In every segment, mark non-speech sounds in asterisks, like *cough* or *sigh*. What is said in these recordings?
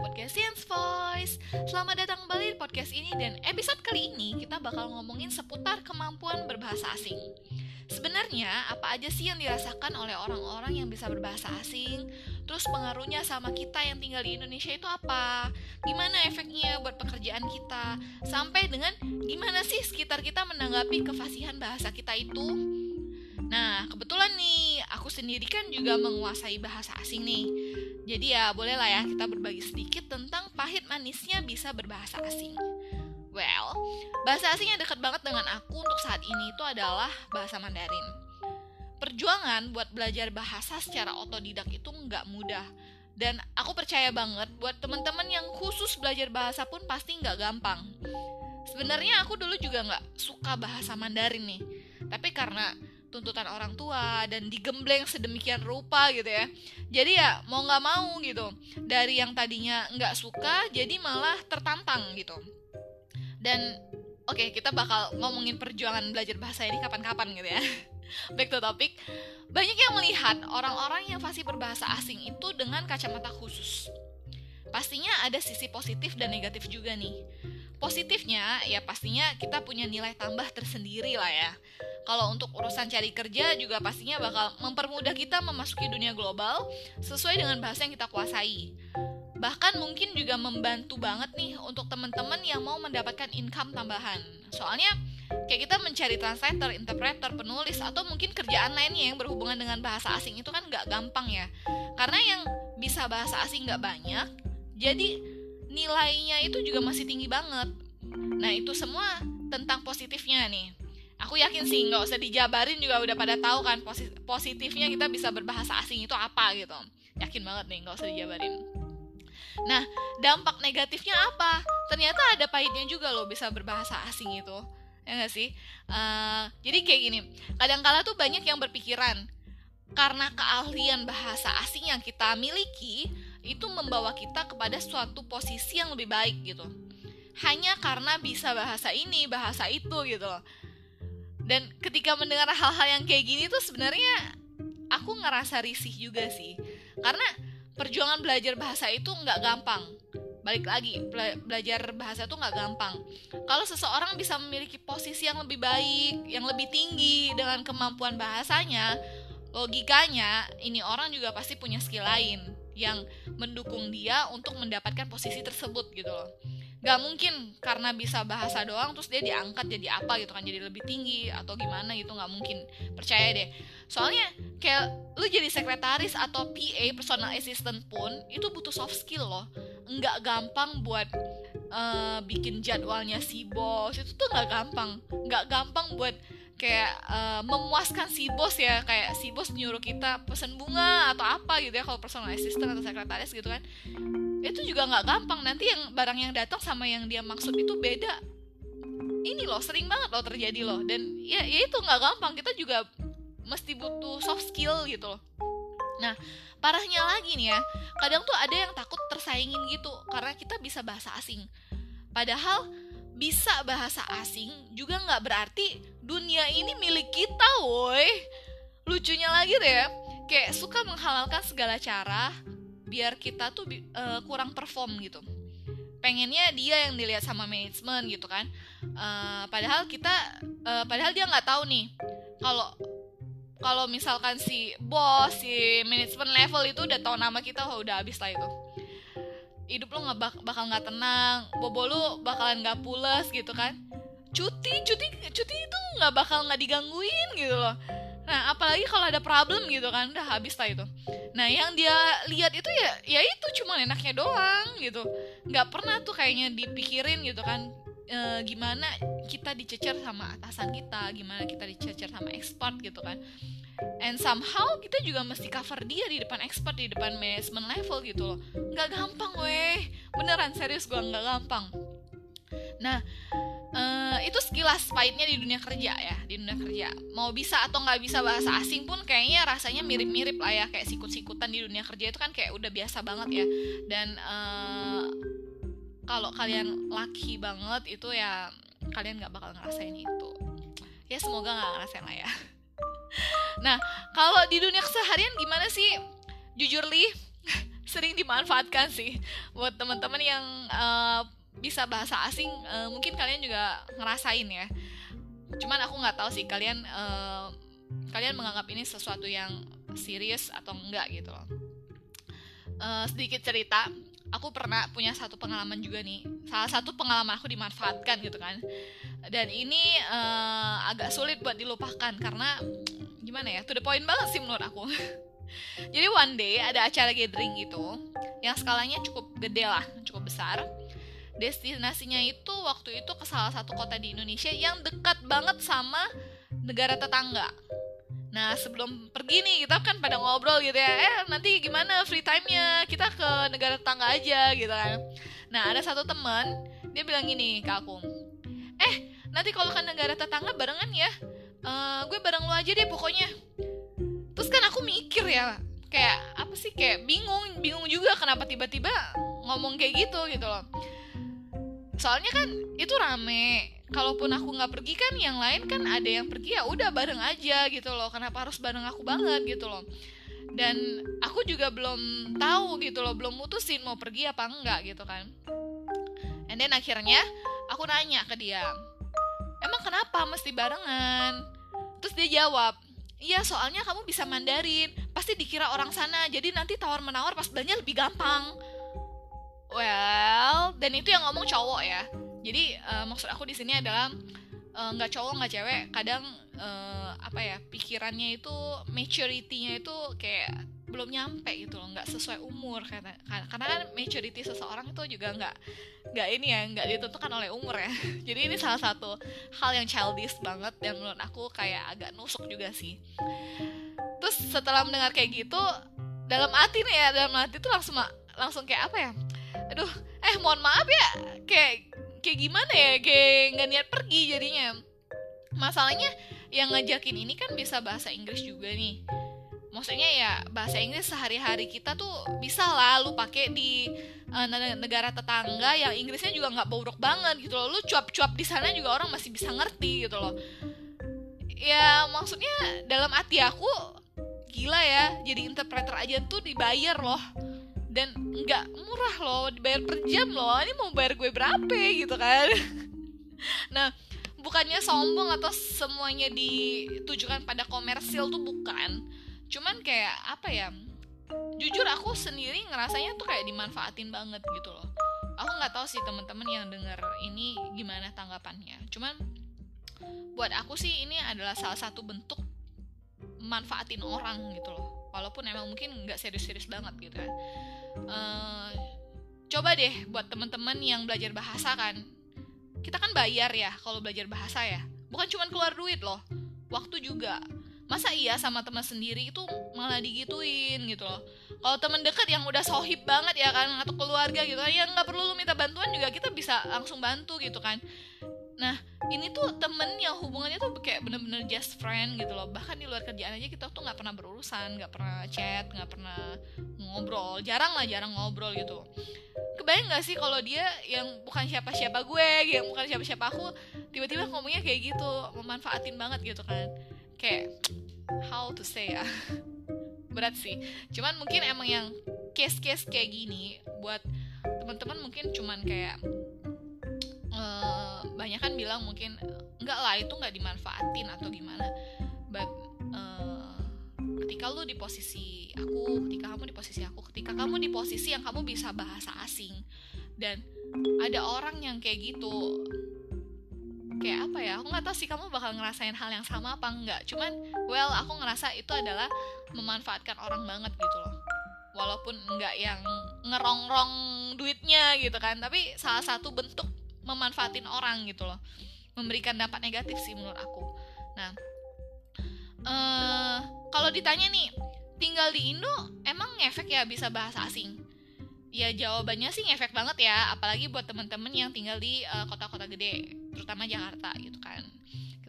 podcast Science Voice. Selamat datang kembali di podcast ini dan episode kali ini kita bakal ngomongin seputar kemampuan berbahasa asing. Sebenarnya apa aja sih yang dirasakan oleh orang-orang yang bisa berbahasa asing? Terus pengaruhnya sama kita yang tinggal di Indonesia itu apa? Gimana efeknya buat pekerjaan kita? Sampai dengan gimana sih sekitar kita menanggapi kefasihan bahasa kita itu? Nah, kebetulan nih, sendiri kan juga menguasai bahasa asing nih. Jadi ya, bolehlah ya kita berbagi sedikit tentang pahit manisnya bisa berbahasa asing. Well, bahasa asing yang dekat banget dengan aku untuk saat ini itu adalah bahasa Mandarin. Perjuangan buat belajar bahasa secara otodidak itu nggak mudah. Dan aku percaya banget buat teman-teman yang khusus belajar bahasa pun pasti nggak gampang. Sebenarnya aku dulu juga nggak suka bahasa Mandarin nih. Tapi karena tuntutan orang tua dan digembleng sedemikian rupa gitu ya. Jadi ya mau nggak mau gitu. Dari yang tadinya nggak suka jadi malah tertantang gitu. Dan oke okay, kita bakal ngomongin perjuangan belajar bahasa ini kapan-kapan gitu ya. *laughs* Back to topic. Banyak yang melihat orang-orang yang fasih berbahasa asing itu dengan kacamata khusus. Pastinya ada sisi positif dan negatif juga nih positifnya ya pastinya kita punya nilai tambah tersendiri lah ya kalau untuk urusan cari kerja juga pastinya bakal mempermudah kita memasuki dunia global sesuai dengan bahasa yang kita kuasai. Bahkan mungkin juga membantu banget nih untuk teman-teman yang mau mendapatkan income tambahan. Soalnya kayak kita mencari translator, interpreter, penulis, atau mungkin kerjaan lainnya yang berhubungan dengan bahasa asing itu kan nggak gampang ya. Karena yang bisa bahasa asing nggak banyak, jadi nilainya itu juga masih tinggi banget. Nah itu semua tentang positifnya nih. Aku yakin sih nggak usah dijabarin juga udah pada tahu kan positifnya kita bisa berbahasa asing itu apa gitu. Yakin banget nih nggak usah dijabarin. Nah dampak negatifnya apa? Ternyata ada pahitnya juga loh bisa berbahasa asing itu. Ya gak sih? Uh, jadi kayak gini kadang-kala tuh banyak yang berpikiran karena keahlian bahasa asing yang kita miliki itu membawa kita kepada suatu posisi yang lebih baik gitu. Hanya karena bisa bahasa ini bahasa itu gitu dan ketika mendengar hal-hal yang kayak gini tuh sebenarnya aku ngerasa risih juga sih. Karena perjuangan belajar bahasa itu nggak gampang. Balik lagi bela belajar bahasa itu nggak gampang. Kalau seseorang bisa memiliki posisi yang lebih baik yang lebih tinggi dengan kemampuan bahasanya logikanya ini orang juga pasti punya skill lain yang mendukung dia untuk mendapatkan posisi tersebut gitu loh. Nggak mungkin karena bisa bahasa doang terus dia diangkat jadi apa gitu kan jadi lebih tinggi atau gimana gitu nggak mungkin. Percaya deh. Soalnya kayak lu jadi sekretaris atau PA personal assistant pun itu butuh soft skill loh. Nggak gampang buat uh, bikin jadwalnya si bos itu tuh nggak gampang. Nggak gampang buat kayak uh, memuaskan si bos ya kayak si bos nyuruh kita pesen bunga atau apa gitu ya kalau personal assistant atau sekretaris gitu kan. Itu juga nggak gampang nanti yang barang yang datang sama yang dia maksud itu beda. Ini loh sering banget loh terjadi loh. Dan ya, ya itu nggak gampang kita juga mesti butuh soft skill gitu loh. Nah parahnya lagi nih ya kadang tuh ada yang takut tersaingin gitu karena kita bisa bahasa asing. Padahal bisa bahasa asing juga nggak berarti dunia ini milik kita woi. Lucunya lagi deh ya kayak suka menghalalkan segala cara biar kita tuh uh, kurang perform gitu. Pengennya dia yang dilihat sama manajemen gitu kan. Uh, padahal kita uh, padahal dia nggak tahu nih kalau kalau misalkan si bos si manajemen level itu udah tahu nama kita oh, udah habis lah itu. Hidup lo nggak bak bakal nggak tenang bobo lo bakalan nggak pulas gitu kan cuti cuti cuti itu nggak bakal nggak digangguin gitu loh Nah, apalagi kalau ada problem gitu kan, udah habis lah itu. Nah, yang dia lihat itu ya, ya itu cuma enaknya doang gitu. Nggak pernah tuh kayaknya dipikirin gitu kan, e, gimana kita dicecer sama atasan kita, gimana kita dicecer sama expert gitu kan. And somehow kita juga mesti cover dia di depan expert, di depan management level gitu loh. Nggak gampang weh, beneran serius gue nggak gampang. Nah, itu sekilas pahitnya di dunia kerja ya di dunia kerja. Mau bisa atau nggak bisa bahasa asing pun kayaknya rasanya mirip-mirip lah ya kayak sikut-sikutan di dunia kerja itu kan kayak udah biasa banget ya. Dan uh, kalau kalian laki banget itu ya kalian nggak bakal ngerasain itu. Ya semoga nggak ngerasain lah ya. *laughs* Nah kalau di dunia keseharian gimana sih? Jujur li *laughs* sering dimanfaatkan sih buat teman-teman yang uh, bisa bahasa asing uh, mungkin kalian juga ngerasain ya. Cuman aku nggak tahu sih kalian uh, kalian menganggap ini sesuatu yang serius atau enggak gitu loh. Uh, sedikit cerita aku pernah punya satu pengalaman juga nih. Salah satu pengalaman aku dimanfaatkan gitu kan. Dan ini uh, agak sulit buat dilupakan karena gimana ya to the point banget sih menurut aku. *laughs* Jadi one day ada acara gathering gitu yang skalanya cukup gede lah cukup besar destinasinya itu waktu itu ke salah satu kota di Indonesia yang dekat banget sama negara tetangga. Nah sebelum pergi nih kita kan pada ngobrol gitu ya, eh nanti gimana free time-nya kita ke negara tetangga aja gitu kan. Nah ada satu teman dia bilang gini ke aku, eh nanti kalau ke negara tetangga barengan ya, uh, gue bareng lo aja deh pokoknya. Terus kan aku mikir ya, kayak apa sih kayak bingung, bingung juga kenapa tiba-tiba ngomong kayak gitu gitu loh soalnya kan itu rame. Kalaupun aku nggak pergi kan yang lain kan ada yang pergi ya udah bareng aja gitu loh. Kenapa harus bareng aku banget gitu loh. Dan aku juga belum tahu gitu loh belum mutusin mau pergi apa enggak gitu kan. And then akhirnya aku nanya ke dia emang kenapa mesti barengan? Terus dia jawab iya soalnya kamu bisa Mandarin. Pasti dikira orang sana. Jadi nanti tawar menawar pas belanja lebih gampang Well, dan itu yang ngomong cowok ya. Jadi uh, maksud aku di sini adalah eh, nggak uh, cowok nggak cewek. Kadang uh, apa ya pikirannya itu maturity-nya itu kayak belum nyampe gitu loh, nggak sesuai umur karena karena kan maturity seseorang itu juga nggak nggak ini ya nggak ditentukan oleh umur ya. *laughs* Jadi ini salah satu hal yang childish banget dan menurut aku kayak agak nusuk juga sih. Terus setelah mendengar kayak gitu dalam hati nih ya dalam hati tuh langsung langsung kayak apa ya aduh eh mohon maaf ya. Kayak kayak gimana ya? Kayak nggak niat pergi jadinya. Masalahnya yang ngajakin ini kan bisa bahasa Inggris juga nih. Maksudnya ya bahasa Inggris sehari-hari kita tuh bisa lah lu pakai di uh, negara tetangga yang Inggrisnya juga nggak bobrok banget gitu loh. Lu cuap-cuap di sana juga orang masih bisa ngerti gitu loh. Ya maksudnya dalam hati aku gila ya. Jadi interpreter aja tuh dibayar loh dan nggak murah loh dibayar per jam loh. Ini mau bayar gue berapa gitu kan? *laughs* Nah bukannya sombong atau semuanya ditujukan pada komersil tuh bukan. Cuman kayak apa ya jujur aku sendiri ngerasanya tuh kayak dimanfaatin banget gitu loh. Aku nggak tahu sih teman-teman yang denger ini gimana tanggapannya. Cuman buat aku sih ini adalah salah satu bentuk manfaatin orang gitu loh. Walaupun emang mungkin nggak serius-serius banget gitu kan uh, coba deh buat teman-teman yang belajar bahasa kan. Kita kan bayar ya kalau belajar bahasa ya. Bukan cuma keluar duit loh waktu juga. Masa iya sama teman sendiri itu malah digituin gitu loh. Kalau teman dekat yang udah sohib banget ya kan atau keluarga gitu kan ya nggak perlu lu minta bantuan juga kita bisa langsung bantu gitu kan nah ini tuh temen yang hubungannya tuh kayak bener-bener just friend gitu loh. Bahkan di luar kerjaan aja kita tuh nggak pernah berurusan nggak pernah chat nggak pernah ngobrol. Jarang lah jarang ngobrol gitu. Kebayang nggak sih kalau dia yang bukan siapa-siapa gue yang bukan siapa-siapa aku tiba-tiba ngomongnya kayak gitu memanfaatin banget gitu kan. Kayak how to say ya? *laughs* Berat sih. Cuman mungkin emang yang case-case kayak gini buat teman-teman mungkin cuman kayak banyak kan bilang mungkin enggak lah itu nggak dimanfaatin atau gimana. But uh, ketika lu di posisi aku ketika kamu di posisi aku ketika kamu di posisi yang kamu bisa bahasa asing dan ada orang yang kayak gitu kayak apa ya aku nggak tahu sih kamu bakal ngerasain hal yang sama apa enggak. Cuman well aku ngerasa itu adalah memanfaatkan orang banget gitu loh. Walaupun enggak yang ngerongrong duitnya gitu kan tapi salah satu bentuk memanfaatin orang gitu loh. Memberikan dampak negatif sih menurut aku. Nah uh, kalau ditanya nih tinggal di Indo emang ngefek ya bisa bahasa asing? Ya jawabannya sih ngefek banget ya apalagi buat temen-temen yang tinggal di eh, kota-kota uh, gede terutama Jakarta gitu kan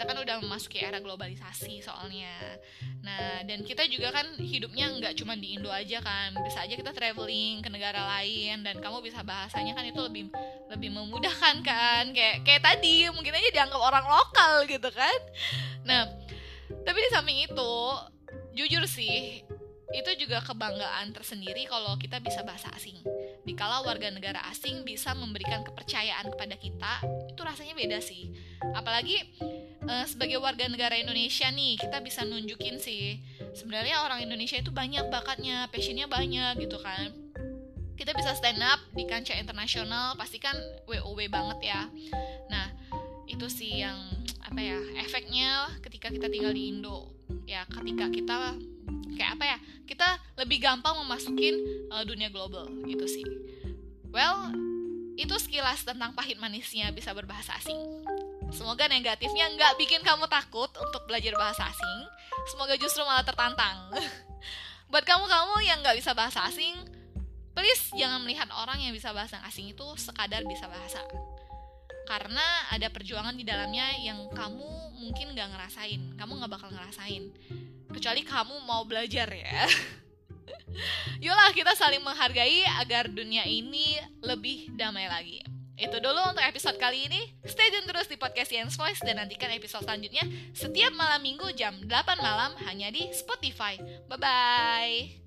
kita kan udah memasuki era globalisasi soalnya. Nah dan kita juga kan hidupnya nggak cuma di Indo aja kan. Bisa aja kita traveling ke negara lain dan kamu bisa bahasanya kan itu lebih lebih memudahkan kan. Kayak kayak tadi mungkin aja dianggap orang lokal gitu kan. Nah tapi di samping itu jujur sih itu juga kebanggaan tersendiri kalau kita bisa bahasa asing. Dikala warga negara asing bisa memberikan kepercayaan kepada kita, itu rasanya beda sih. Apalagi uh, sebagai warga negara Indonesia nih, kita bisa nunjukin sih sebenarnya orang Indonesia itu banyak bakatnya, passionnya banyak gitu kan. Kita bisa stand up di kancah internasional, pastikan WOW banget ya. Nah, itu sih yang apa ya efeknya ketika kita tinggal di Indo ya ketika kita kayak apa ya kita lebih gampang memasukin uh, dunia global gitu sih. Well itu sekilas tentang pahit manisnya bisa berbahasa asing. Semoga negatifnya nggak bikin kamu takut untuk belajar bahasa asing. Semoga justru malah tertantang. *laughs* Buat kamu-kamu yang nggak bisa bahasa asing please jangan melihat orang yang bisa bahasa asing itu sekadar bisa bahasa karena ada perjuangan di dalamnya yang kamu mungkin nggak ngerasain kamu nggak bakal ngerasain kecuali kamu mau belajar ya *laughs* Yolah kita saling menghargai agar dunia ini lebih damai lagi itu dulu untuk episode kali ini. Stay tune terus di podcast Yens Voice dan nantikan episode selanjutnya setiap malam minggu jam 8 malam hanya di Spotify. Bye-bye.